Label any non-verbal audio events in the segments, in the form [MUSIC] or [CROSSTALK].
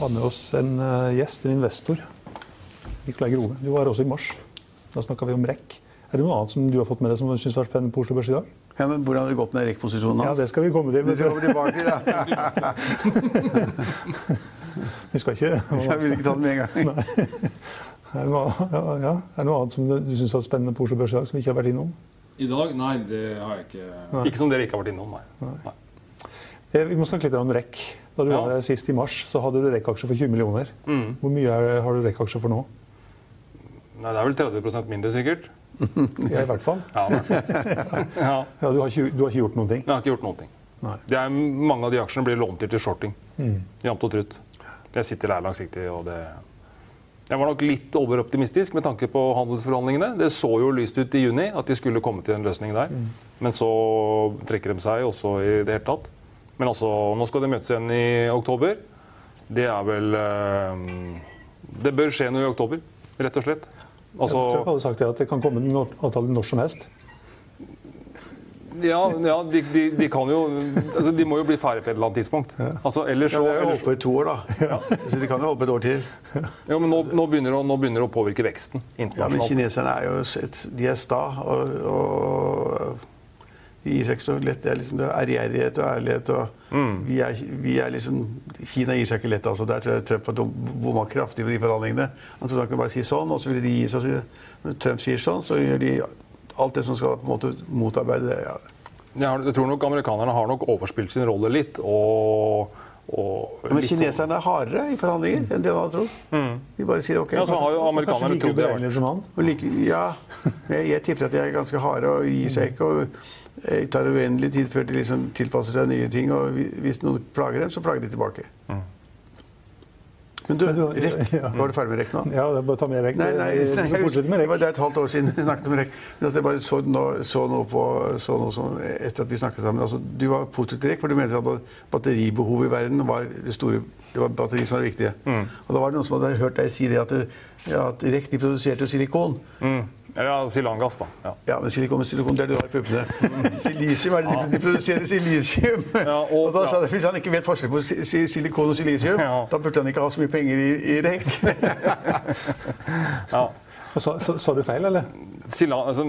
har med oss en uh, gjest, en investor. Nikolai Grove. Du var her også i mars. Da snakka vi om REC. Er det noe annet som du har fått med deg som du syns var spennende på Oslo Børs i dag? Ja, men Hvordan har det gått med REC-posisjonen? Ja, Det skal vi komme til. Det skal vi tilbake til, ja. [LAUGHS] vi skal ikke [LAUGHS] Jeg vil ikke ta det med en gang. Er det, noe, ja, ja. er det noe annet som du syns var spennende på Oslo Børs i dag, som vi ikke har vært innom? I dag? Nei, det har jeg ikke. Nei. Ikke som dere ikke har vært innom, nei. nei. Eh, Vi må snakke litt om REC. Da du Ja. var sist i mars, så hadde du REC-aksjer for 20 millioner. Mm. Hvor mye er, har du REC-aksjer for nå? Nei, Det er vel 30% mindre, sikkert. [LAUGHS] Ja, i hvert fall. [LAUGHS] Ja, i hvert fall. [LAUGHS] ja. Ja, du, har ikke, du har ikke gjort noen ting? Jeg har ikke gjort noen ting. Er, mange av de aksjene blir lånt til til shorting. Mm. Jevnt og trutt. Jeg sitter der langsiktig, og det Jeg var nok litt overoptimistisk med tanke på handelsforhandlingene. Det så jo lyst ut i juni at de skulle komme til en løsning der. Mm. Men så trekker de seg også i det hele tatt. Men altså, nå skal de møtes igjen i oktober. Det er vel eh, Det bør skje noe i oktober, rett og slett. Altså, jeg hadde sagt det at det kan komme en avtale når som helst. ja, ja de, de, de kan jo altså, De må jo bli ferdig på et eller annet tidspunkt. Altså, ellers Ja, de har holdt på i to år, da. Så de kan jo holde på et år til. ja, men nå, nå, begynner det, å- nå begynner det å påvirke veksten internasjonalt. Ja, Men kineserne er jo et, de er sta. Og, og seg ikke så lett. Det er liksom det er ærgjerrighet og ærlighet. Og Mm. vi, er, vi er liksom Kina gir seg ikke lett. altså. Der tror jeg Trump har bomma kraftig på de forhandlingene. Han trodde han kunne bare si sånn, og så ville de gi seg. Når Trump sier sånn, så gjør de alt det som skal på en måte motarbeide det. Ja. Jeg, tror nok amerikanerne har nok overspilt sin rolle litt. Og, og Men litt sånn- kineserne er hardere i forhandlinger enn det man hadde trodd. De bare sier OK. Ja, så har jo amerikanerne trodd det. Like, ja, jeg, jeg tipper at de er ganske harde og gir seg ikke. og eh, tar uendelig tid før de liksom tilpasser seg nye ting. Og hvis noen plager dem, så plager de tilbake. Men du, Men du- REC, [LAUGHS] var du ferdig med REC nå? Ja, det er bare å ta med REC. Nei, nei, nei, med det var- REC. det er et halvt år siden vi snakket om REC. Men altså, jeg bare så, noe, så noe på så noe som, etter at vi snakket sammen. Altså, du var positiv til REC, for du mente at batteribehovet i verden var det store det var batteri som var viktige. Mm. Og da var det noen som hadde hørt deg si det at, det, ja, at REC de produserte silikon. Mm. Ja, Silangass, da. Ja. Ja, men silikon, silikon det er det du har i puppene. [LAUGHS] Silisium er det de, de produserer silisium. [LAUGHS] Ja, og- og, da sa ja. det, Hvis han ikke vet forskjell på si- si- silikon og silisium, Ja. da burde han ikke ha så mye penger i, i REC. [LAUGHS] Ja. Sa, sa, sa du feil, eller? Sila, altså,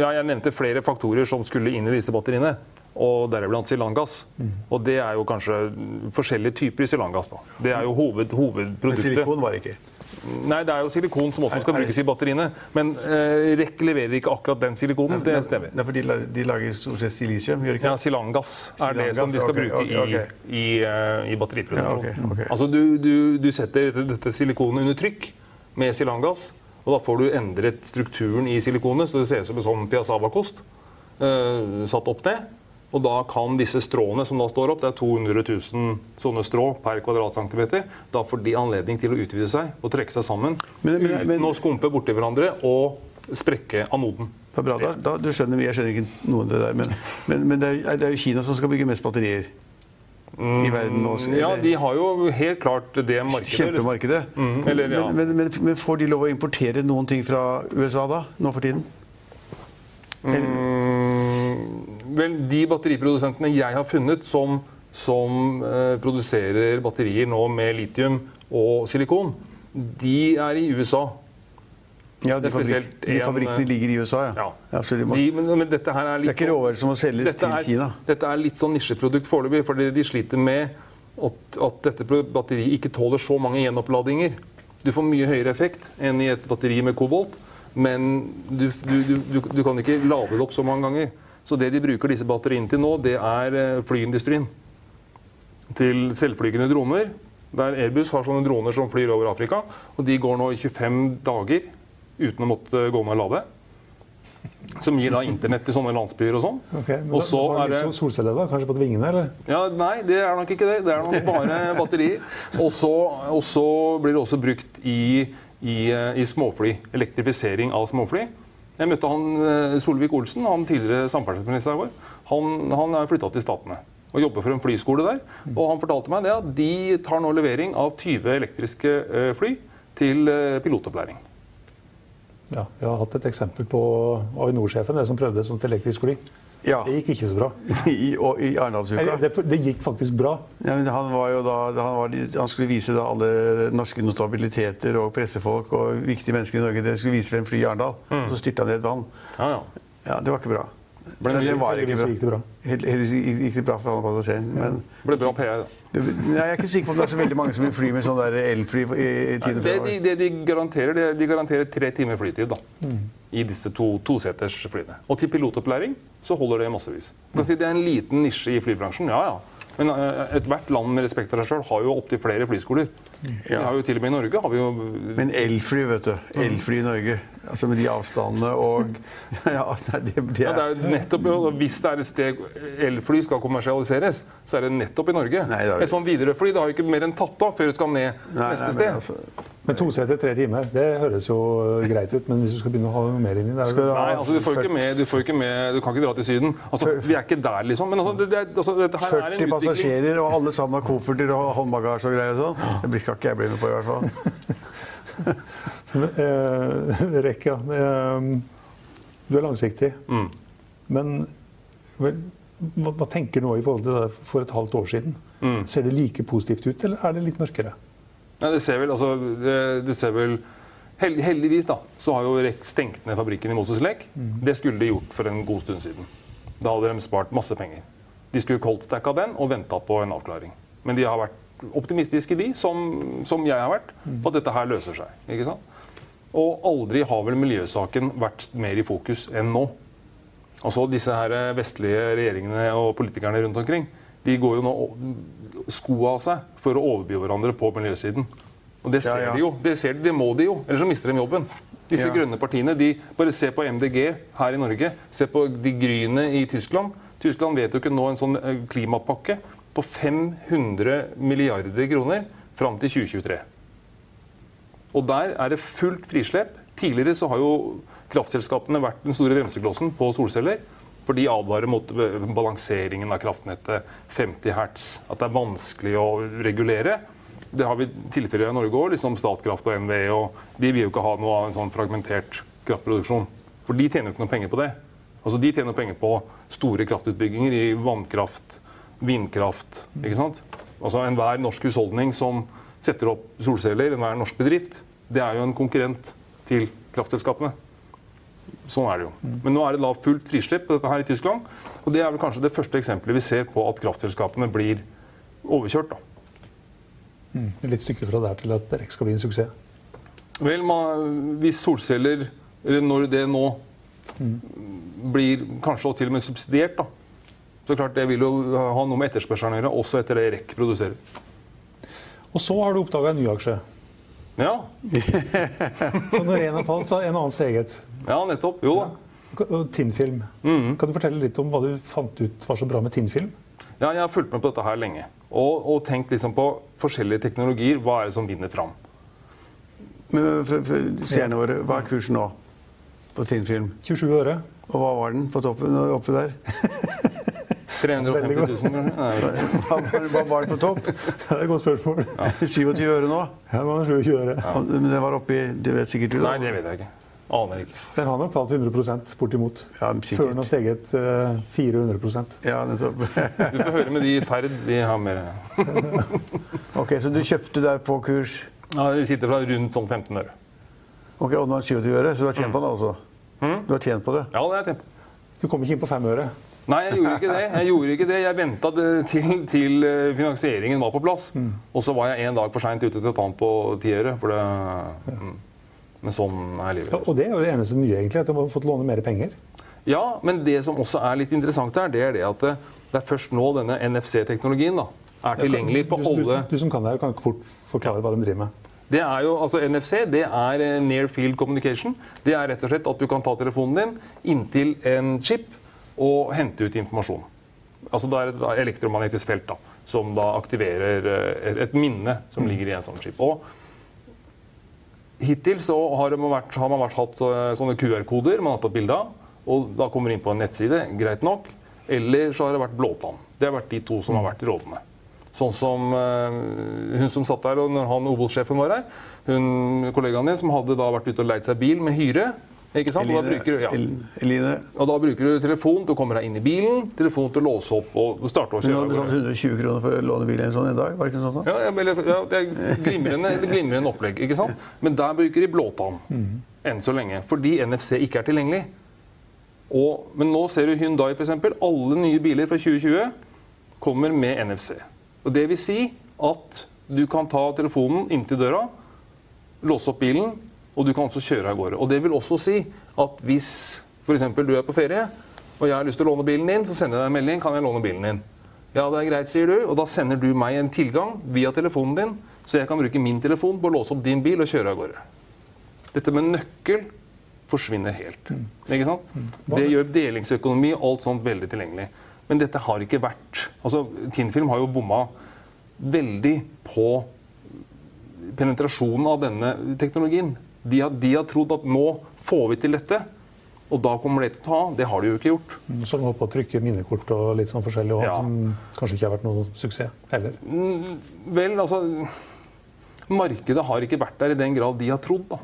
ja, jeg nevnte flere faktorer som skulle inn i disse batteriene. Og deriblant silangass. Og det er jo kanskje forskjellige typer i silangass. da. Det er jo hoved, Men silikon var det ikke. Nei, det er jo silikon som også skal brukes i batteriene. Men eh, REC leverer ikke akkurat den silikonen. Det stemmer. Nei, for de, de lager stort sett silisium, gjør de ikke? Ja, Silangass er det som de skal okay, bruke okay, okay. i, i, eh, i batteriproduksjon. Ja. Altså du, du, du setter dette silikonet under trykk med silangass, og da får du endret strukturen i silikonet, så det ser ut som en sånn piazzavakost eh, satt opp ned. Og da kan disse stråene som da står opp, det er 200 000 sånne strå per kvadratcentimeter, da får de anledning til å utvide seg og trekke seg sammen Men- men- uten å skumpe borti hverandre og sprekke anoden. Det er bra, da, da, du skjønner, jeg skjønner ikke noe av det der, men, men, men det, er, det er jo Kina som skal bygge mest batterier i verden nå. Mm, Ja, de har jo helt klart det markedet. Kjempemarkedet. Mm, eller, ja. men, men, men, men får de lov å importere noen ting fra USA da, nå for tiden? Mm, vel, de batteriprodusentene jeg har funnet som som eh, produserer batterier nå med litium og silikon, de er i USA. Ja, de, fabrik, de fabrikkene eh, ligger i USA, ja. Ja. ja de må, De, men, men dette her er det er ikke råvarer som må selges til er, Kina. Dette er litt sånn nisjeprodukt foreløpig, fordi de sliter med at, at dette batteriet ikke tåler så mange gjenoppladinger. Du får mye høyere effekt enn i et batteri med kobolt, men du, du, du, du, du kan ikke lade det opp så mange ganger. Så det de bruker disse batteriene til nå, det er eh, flyindustrien. Til selvflygende droner. Der Airbus har sånne droner som flyr over Afrika, og de går nå i 25 dager uten å måtte gå ned og lade. Som gir da internett til sånne landsbyer og sånn. Okay, men Og så da er det sånn solceller da, kanskje på vingene, eller? ja, Nei, det er nok ikke det. Det er nok bare batterier. Og så, og så blir det også brukt i, i, eh, i småfly. Elektrifisering av småfly. Jeg møtte han eh, Solvik-Olsen, han tidligere samferdselsministeren vår. Han, han er flytta til Statene og jobber for en flyskole der. Og han fortalte meg det at de tar nå levering av 20 elektriske eh, fly til eh, pilotopplæring. Ja, Vi har hatt et eksempel på Avinor-sjefen, som prøvde et sånt elektrisk fly. Ja, Det gikk ikke så bra. [LAUGHS] i, og, i Arendalsuka. Det, det gikk faktisk bra. Ja, men han, var jo da, han, var, han skulle vise da alle norske notabiliteter og pressefolk og viktige mennesker i Norge. Det skulle vise frem fly i Arendal. Og så styrta han ned et vann. Ja, ja. Ja, Det var ikke bra. Ble det, det var ikke bra. gikk det bra. Hel- Heldigvis gikk det bra for han passasjeren. Men Det ble bra PR. da. det, nei, jeg er ikke sikker på om det er så veldig mange som vil fly med sånn elfly i, i tiden Det de, det de garanterer, det, de garanterer tre timer flytid da, i disse to toseters flyene. Og til pilotopplæring så holder det massevis. Si Det er en liten nisje i flybransjen, ja ja. Men eh, ethvert land med respekt for seg sjøl har jo opptil flere flyskoler. Ja. har jo Til og med i Norge har vi jo Men elfly, vet du. Elfly i Norge. Altså med de avstandene og [LAUGHS] Ja, det, det ja, det er nettopp, Hvis det er et sted elfly skal kommersialiseres, så er det nettopp i Norge. Nei, det er- Et sånt Widerøe-fly har jo ikke mer enn tatt av før det skal ned Nei, neste nei, sted. men altså, Men to seter, tre timer, det høres jo greit ut. Men hvis du skal begynne å ha noe mer inni er Skal du ha- Nei, altså du får ikke med, du får ikke med, du kan ikke dra til Syden. Altså, Vi er ikke der, liksom. Men altså, det, det, altså, dette her er en 40 utvikling. passasjerer, og alle sammen har kofferter og håndbagasje og greier og sånn. Det blir ikke jeg bli med på, i hvert fall. [LAUGHS] Eh, [LAUGHS] Rekk, ja. Eh, Du er langsiktig. Mm. Men vel, hva, hva tenker du nå i forhold til det for et halvt år siden? Mm. Ser det like positivt ut, eller er det litt mørkere? Nei, det ser vel, altså, det, det ser vel hel- Heldigvis da, så har jo REC stengt ned fabrikken i Moses Lake. Det skulle de gjort for en god stund siden. Da hadde de spart masse penger. De skulle coldstacka den og venta på en avklaring. Men de har vært optimistiske, de, som, som jeg har vært, på at dette her løser seg. ikke sant? Og aldri har vel miljøsaken vært mer i fokus enn nå. Altså Disse her vestlige regjeringene og politikerne rundt omkring de går jo nå skoa av seg for å overby hverandre på miljøsiden. Og det ser Ja, ja. de jo. Det, ser de, det må de jo, ellers så mister de jobben. Disse Ja. grønne partiene, de Bare se på MDG her i Norge. Se på de Gryne i Tyskland. Tyskland vedtok jo nå en sånn eh, klimapakke på 500 milliarder kroner fram til 2023. Og der er det fullt frislepp. Tidligere så har jo kraftselskapene vært den store bremseklossen på solceller. For de advarer mot balanseringen av kraftnettet, 50 hertz, at det er vanskelig å regulere. Det har vi tilfeller i Norge òg, liksom Statkraft og NVE. og De vil jo ikke ha noe av en sånn fragmentert kraftproduksjon. For de tjener jo ikke noe penger på det. Altså De tjener penger på store kraftutbygginger i vannkraft, vindkraft. ikke sant? Altså Enhver norsk husholdning som setter opp solceller, enhver norsk bedrift, det er jo en konkurrent til kraftselskapene. Sånn er det jo. Men nå er det da fullt frislipp på dette her i Tyskland. Og det er vel kanskje det første eksempelet vi ser på at kraftselskapene blir overkjørt. da. Litt stykke fra der til at REC skal bli en suksess. Vel, man, hvis solceller, eller når det nå blir kanskje til og med subsidiert, da, så klart det vil jo ha noe med etterspørselen å gjøre, også etter det REC produserer. Og så har du oppdaga en ny aksje. Ja, [LAUGHS] Så når en har falt, så har en annen steget. ja nettopp. Jo da. Og Tinnfilm. Kan du fortelle litt om hva du fant ut var så bra med Tinnfilm? Ja, jeg har fulgt med på dette her lenge. Og, og tenkt liksom på forskjellige teknologier. Hva er det som vinner fram? Men for, for seerne våre, hva er kursen nå på Tinnfilm? 27 øre. Og hva var den på toppen oppe der? [LAUGHS] 350 000, kanskje? Hva var, det på topp? [LAUGHS] Det er et godt spørsmål. Ja. [LAUGHS] 27 øre nå? Ja, det var 27 øre. Ja, Men den var oppi Det vet sikkert du, da. Nei, det vet jeg ikke. Aner ikke. Den har nok falt 100 bortimot. Ja. Før den har steget eh, 400% Ja, nettopp. [LAUGHS] Du får høre med de i Ferd. De har mer ok, Så du kjøpte der på kurs ja, De sitter fra rundt sånn 15 øre. Ok, og nå er den 27 øre, så du har tjent på den altså? Du har tjent på det? Ja, det har jeg tjent på. Du kom ikke inn på fem øre. Nei, jeg gjorde ikke det. Jeg gjorde ikke det. Jeg venta til, til eh, finansieringen var på plass. Og så var jeg en dag for seint ute til å ta den på ti øre. For det, mm. Men sånn er livet. Ja, og det er jo det eneste nye, egentlig, at du har fått låne mer penger. Ja, men det som også er litt interessant her, det er det at det, det er først nå denne NFC-teknologien da, er tilgjengelig på du, du, du som kan det her, kan fort forklare hva de driver med. Det er jo, altså NFC det er eh, near field communication. Det er rett og slett at du kan ta telefonen din inntil en chip og hente ut informasjon. Altså Det er et elektromagnetisk felt da, som da aktiverer eh, et, et minne som ligger i en sånn chip. Og Hittil så har, man vært, har man vært hatt eh, sånne QR-koder man har tatt bilde av. og Da kommer inn på en nettside, greit nok. Eller så har det vært blåtann. Det har vært de to som har vært rådende. Sånn som uh, hun som satt der og når han Obos-sjefen var her, hun kollegaen din som hadde da vært ute og leid seg bil med hyre. Ikke sant? Og da, bruker, ja. Eline, og da bruker du telefon til å komme deg inn i bilen, telefon til å låse opp og starte å kjøre... kjøre. hadde av betalt 120 kroner for å låne bilen en sånn en dag? Var det ikke sånn? da? Ja, ja, eller, ja, det er glimrende, det glimrende opplegg. ikke sant? Men der bruker de blåtann enn så lenge, fordi NFC ikke er tilgjengelig. Og, men nå ser du Hyundai f.eks. Alle nye biler fra 2020 kommer med NFC. Og Det vil si at du kan ta telefonen inntil døra, låse opp bilen, og du kan også kjøre av gårde. Og Det vil også si at hvis f.eks. du er på ferie og jeg har lyst til å låne bilen din, så sender jeg deg en melding kan jeg låne bilen din. Ja, det er greit, sier du, og da sender du meg en tilgang via telefonen din, så jeg kan bruke min telefon på å låse opp din bil og kjøre av gårde. Dette med nøkkel forsvinner helt. Ikke sant? Det gjør delingsøkonomi og alt sånt veldig tilgjengelig. Men dette har ikke vært altså Tinfilm har jo bomma veldig på penetrasjonen av denne teknologien. De har, de har trodd at nå får vi til dette, og da kommer det til å ta av. Det har de jo ikke gjort. Så de holdt på å trykke minnekort og litt sånn forskjellig, òg, Ja. som kanskje ikke har vært noe suksess heller. Vel, altså Markedet har ikke vært der i den grad de har trodd. da.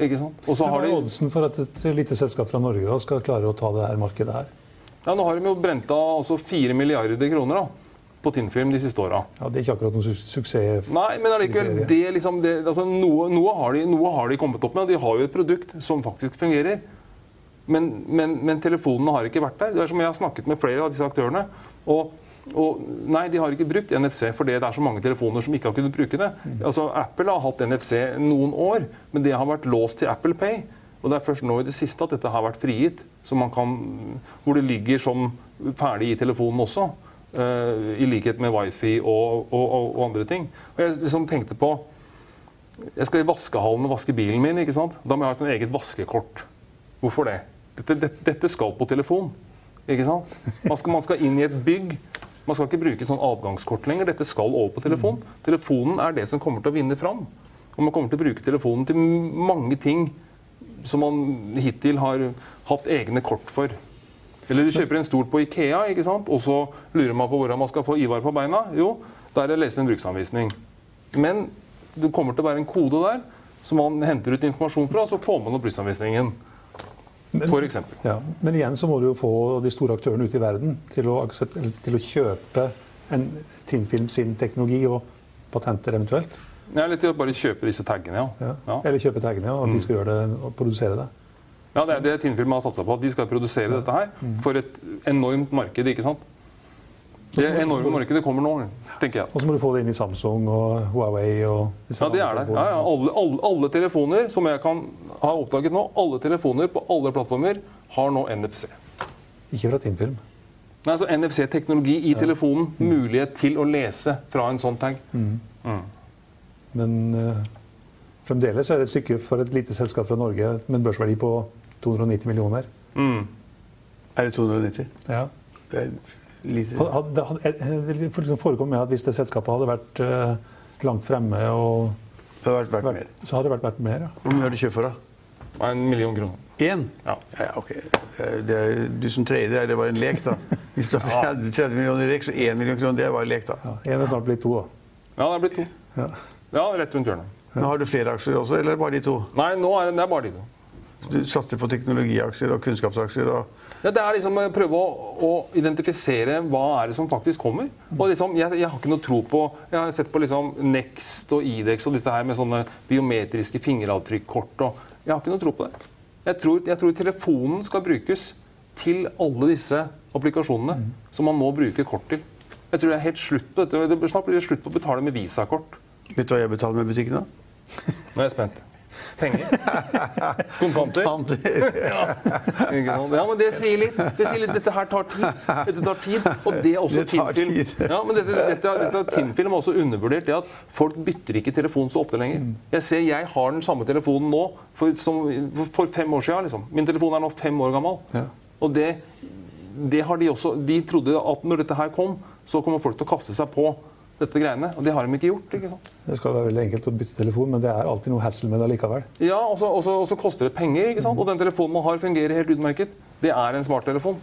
Ikke sant? Og så har de, oddsen for at et lite selskap fra Norge da skal klare å ta det her markedet her? ja, nå har de jo brent av altså 4 milliarder kroner da, på Tinnfilm de siste åra. Ja, Det er ikke akkurat noen su suksess. Nei, men allikevel, det, liksom, det, altså, noe, noe, har de, noe har de kommet opp med. og De har jo et produkt som faktisk fungerer. Men, men, men telefonene har ikke vært der. Det er som Jeg har snakket med flere av disse aktørene. Og, og nei, de har ikke brukt NFC fordi det er så mange telefoner som ikke har kunnet bruke det. Altså, Apple har hatt NFC noen år, men det har vært låst til Apple Pay. Og det er først nå i det siste at dette har vært frigitt, så man kan, hvor det ligger som ferdig i telefonen også. Eh, I likhet med wifi og, og, og, og andre ting. Og jeg liksom tenkte på Jeg skal i vaskehallen og vaske bilen min. ikke sant? Da må jeg ha et eget vaskekort. Hvorfor det? Dette, dette, dette skal på telefon. Ikke sant? Man skal, man skal inn i et bygg. Man skal ikke bruke sånn adgangskort lenger. Dette skal over på telefon. Telefonen er det som kommer til å vinne fram. Og man kommer til å bruke telefonen til mange ting som man hittil har hatt egne kort for. Eller du kjøper en stol på Ikea, ikke sant? og så lurer man på hvordan man skal få Ivar på beina. Jo, da er det å lese en bruksanvisning. Men det kommer til å være en kode der som man henter ut informasjon fra, og så får man opp bruksanvisningen. Men- For eksempel. Ja, men igjen så må du jo få de store aktørene ute i verden til å, til å kjøpe en Tinnfilm sin teknologi og patenter eventuelt. Ja, eller til å bare kjøpe disse taggene, ja. Ja. Ja. Eller kjøpe taggene, ja, at de skal gjøre det og produsere det. Ja, det er det Tinnfilm har satsa på. At de skal produsere dette her for et enormt marked. ikke sant? Det enorme markedet kommer nå, tenker jeg. Og så må du få det inn i Samsung og Huawei og Ja, det er det. Ja, ja, alle, alle, alle telefoner som jeg kan ha oppdaget nå, alle telefoner på alle plattformer har nå NFC. Ikke fra Tinnfilm. Nei, altså NFC-teknologi i telefonen. Mulighet til å lese fra en sånn tag. Men uh, fremdeles er det et stykke for et lite selskap fra Norge med en børsverdi på 290 millioner. Mm. Er det 290? Ja. Det er lite. Hadde, hadde, hadde, det liksom forekom med at hvis det selskapet hadde vært uh, langt fremme, og, Det hadde vært vært, mer. så hadde det vært vært mer. Ja. Hvor mye har du kjøpt for, da? En million kroner. Én? Ja. Ja, ok. Det er, du som trader, er det bare en lek, da? Hvis du hadde 30 30 millioner i rek, så 1 million kroner, det er bare en lek, da. Ja, en er snart blitt to. Da. Ja, det er blitt to. Ja. Ja, rett rundt hjørnet. Men har du flere aksjer også, eller bare de to? Nei, nå er det, det er bare de to. Du satser på teknologiaksjer og kunnskapsaksjer. og Ja, det er liksom å prøve å, å identifisere hva er det som faktisk kommer. Og liksom, jeg, jeg har ikke noe tro på Jeg har sett på liksom Next og Idex og disse her med sånne biometriske fingeravtrykkort. og Jeg har ikke noe tro på det. Jeg tror, jeg tror telefonen skal brukes til alle disse applikasjonene som man nå bruker kort til. Jeg tror det er helt slutt på dette. Snart blir det slutt på å betale med visakort. Vet du hva jeg betaler med butikken, da? Nå er jeg spent. Penger? [LAUGHS] Kontanter? [LAUGHS] Ja. Ja, men det sier litt. Det sier litt. Dette her tar tid. Dette tar tid. Og det er også Det tar Tinnfilm. tid. Ja, men dette, dette, dette Tinnfilm har også undervurdert. Det at folk bytter ikke telefon så ofte lenger. Jeg ser jeg har den samme telefonen nå for, som, for fem år siden. Liksom. Min telefon er nå fem år gammel. Ja. Og det, det har de også De trodde at når dette her kom, så kommer folk til å kaste seg på dette greiene. Og det har de ikke gjort. ikke sant? Det skal være veldig enkelt å bytte telefon, men det er alltid noe hassle med det allikevel. Ja, og så, og så koster det penger, ikke sant? og den telefonen man har fungerer helt utmerket. Det er en smarttelefon.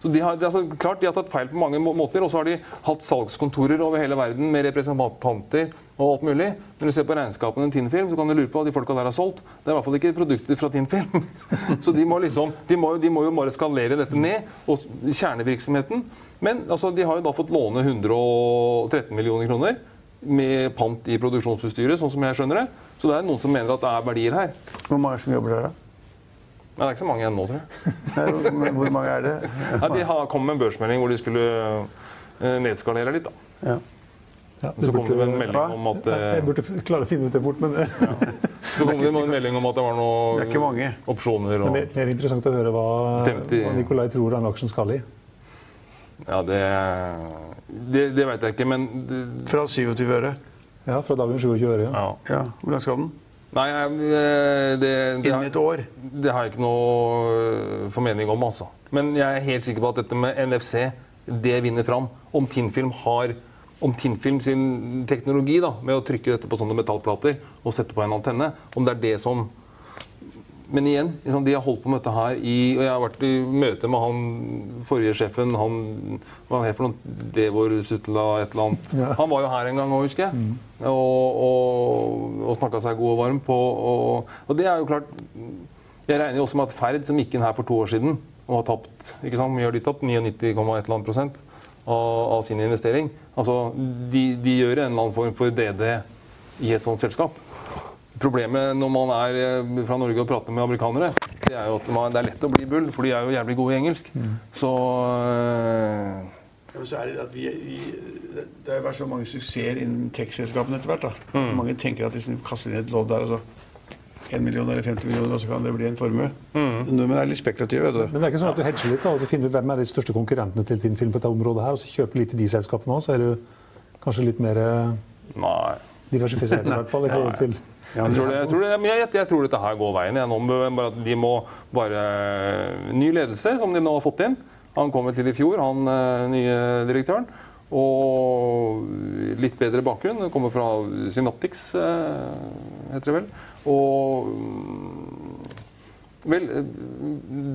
Så de har, altså, klart de har tatt feil på mange måter, og så har de hatt salgskontorer over hele verden med representanter og alt mulig. Når du ser på regnskapene til Tinnfilm, så kan du lure på hva de folka der har solgt. Det er i hvert fall ikke produkter fra Tinnfilm. [LAUGHS] Så de må, liksom, de, må, de må jo bare skalere dette ned, og kjernevirksomheten. Men altså, de har jo da fått låne 113 millioner kroner med pant i produksjonsutstyret, sånn som jeg skjønner det. Så det er noen som mener at det er verdier her. Hvor mange som jobber der, da? Men det er ikke så mange igjen nå, tror jeg. Nei, hvor- Hvor mange er det? Nei, de har kom med en børsmelding hvor de skulle eh, nedskalere litt. da. Ja. Ja, Så kom det med en melding om at, Jeg eh, burde klare å finne ut det fort, men det så kom det med en melding om at det var Det er noen mange. opsjoner. er Det mer, mer interessant å høre hva, 50. hva Nikolai tror den aksjen skal i. ja, det, det, det veit jeg ikke, men det, Fra 27 øre. Ja, fra dagens 27 øre. Ja. ja. Ja, Hvor langt skal den? Nei, det, det, det, Innen et år. det har jeg ikke noe øh, formening om, altså. Men jeg er helt sikker på at dette med NFC, det vinner fram. Om Tinnfilm har om Tinnfilm sin teknologi da, med å trykke dette på sånne metallplater og sette på en antenne, om det er det som Men igjen, liksom, de har holdt på med dette her i og Jeg har vært i møte med han forrige sjefen, han hva han het for noe? Devor Sutla et eller annet. Han var jo her en gang òg, husker jeg. Og, og, og snakka seg god og varm på og, og det er jo klart Jeg regner jo også med at Ferd, som gikk inn her for to år siden og har tapt ikke sant, mye har de tapt, 99,1 prosent av, av sin investering altså de, de gjør en eller annen form for DD i et sånt selskap. Problemet når man er eh, fra Norge og prater med amerikanere, det er jo at man, det er lett å bli bull, for de er jo jævlig gode i engelsk. Så øh, Ja, så er det, at vi, vi, det har vært så mange suksesser innen tech-selskapene etter hvert. da. Mm. Mange tenker at hvis de kaster inn et lodd der, altså 1 million eller 50 millioner, og så kan det bli en formue. Mm. Nordmenn er litt spekulative. vet du. Men det er ikke sånn at du hedger litt da, og du finner ut hvem er de største konkurrentene til din film på dette området her, og så kjøper litt i de selskapene også, så er du kanskje litt mer eh, nei. diversifisert i hvert fall i [LAUGHS] forhold til Jeg tror, det, jeg, tror det, jeg, jeg, jeg tror dette her går veien. Jeg, nå, bare at de må bare Ny ledelse, som de nå har fått inn. Han kom til i fjor, han eh, nye direktøren. Og litt bedre bakgrunn. Kommer fra Synaptics, eh, heter det vel. Og mm, Vel, eh,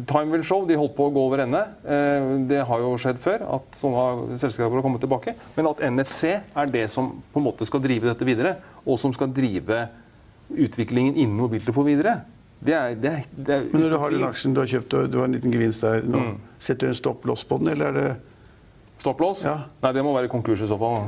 time will show. De holdt på å gå over ende. Eh, Det har jo skjedd før at sånne selskaper har kommet tilbake. Men at NFC er det som på en måte skal drive dette videre, og som skal drive utviklingen innen mobiltelefon videre, det er, det er, det er men når du har den aksjen du har kjøpt, og du har en liten gevinst der nå, Mm. setter du en stopp-loss på den, eller er det Stopplås? Ja. Nei, det må være konkurs i så fall.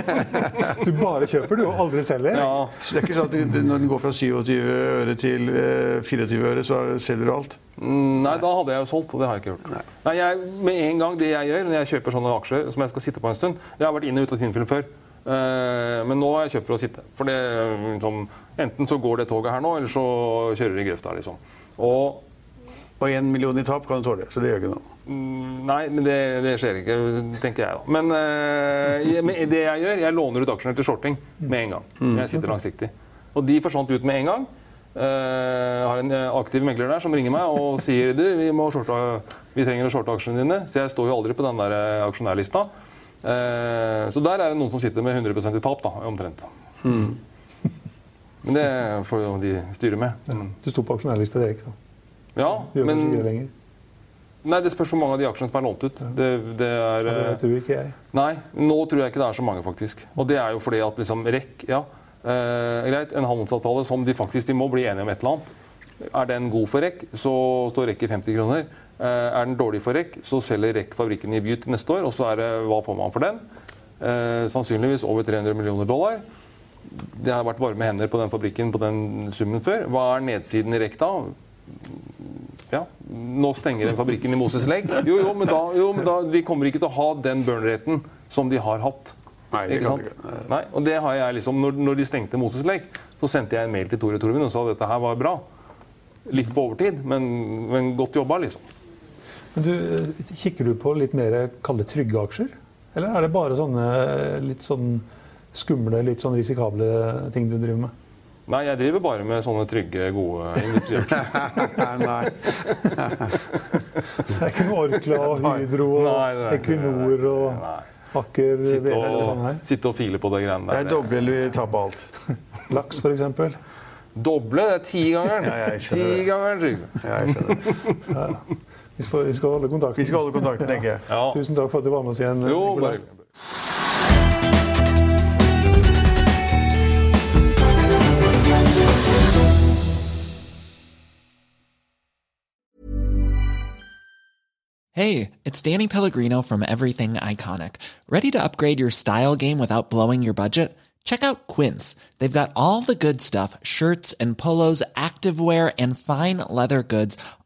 [LAUGHS] Du bare kjøper, du, og aldri selger? Ja. Så det er ikke sånn at når den går fra 27 øre til eh, 24 øre, så selger du alt? Mm, Nei, da hadde jeg jo solgt, og det har jeg ikke gjort. Nei, jeg, med en gang Det jeg gjør når jeg kjøper sånne aksjer som jeg skal sitte på en stund Jeg har vært inn og ut av Tinnfilm før, eh, men nå har jeg kjøpt for å sitte. For det, liksom, Enten så går det toget her nå, eller så kjører det i grøfta. Liksom. Og Og én million i tap kan du tåle, så det gjør ikke noe. Mm, Nei, men det, det skjer ikke, tenker jeg da. Men, uh, jeg- men det jeg gjør, jeg låner ut aksjene til shorting med en gang. Jeg sitter langsiktig. Og de forsvant ut med en gang. Uh, Jeg har en eh, aktiv megler der som ringer meg og sier du, vi, må shorte, vi trenger å shorte aksjene dine. Så jeg står jo aldri på den der eh, aksjonærlista. Eh, Så der er det noen som sitter med 100% i tap, da, omtrent. Men det får jo de styre med. Ja. Du sto på aksjonærlista direkte. da. ja, Du gjør men ikke det lenger. Nei, Det spørs hvor mange av de aksjene som er lånt ut. Det, det er, Ja, det eh, du ikke jeg. Nei, nå tror jeg ikke det er så mange, faktisk. Og det er jo fordi at liksom REC ja, eh, greit, En handelsavtale som de faktisk de må bli enige om et eller annet. Er den god for REC, så står REC i 50 kroner. Eh, er den dårlig for rekk, så selger rekk fabrikken i Butte neste år. Og så er det hva får man for den? Eh, sannsynligvis over 300 millioner dollar. Det har vært varme hender på den fabrikken på den summen før. Hva er nedsiden i rekk da? Ja, nå stenger den fabrikken i Moses Legg. Jo, jo, men, da, jo, men da, de kommer ikke til å ha den burn-raten som de har hatt. Nei, det Ikke kan ikke. Nei, og det har jeg liksom, når, når de stengte Moses Legg, så sendte jeg en mail til Tore Torvin og sa at dette her var bra. Litt på overtid, men, men godt jobba, liksom. Men du, eh, Kikker du på litt mer kalde trygge aksjer? Eller er det bare sånne litt sånn skumle, litt sånn risikable ting du driver med? Nei, jeg driver bare med sånne trygge, gode industriaksjer. [LAUGHS] Nei. Det er ikke noe Orkla og Hydro og Nei, det er Equinor og Nei. Aker Sitte og, sånn her. sitte og file på det greiene der. Jeg doble eller taper alt. [LAUGHS] Laks, f.eks. Doble, det er tigangeren. Det. Tigangeren, Trygve. Ja, jeg skjønner. Vi, skal- vi skal holde kontakten. Vi skal holde kontakten, [LAUGHS] tenker jeg. Ja. Tusen takk for at du var med oss igjen. Eh, jo, bare Hey, it's Danny Pellegrino from Everything Iconic. Ready to upgrade your style game without blowing your budget? Check out Quince. They've got all the good stuff shirts and polos, activewear, and fine leather goods,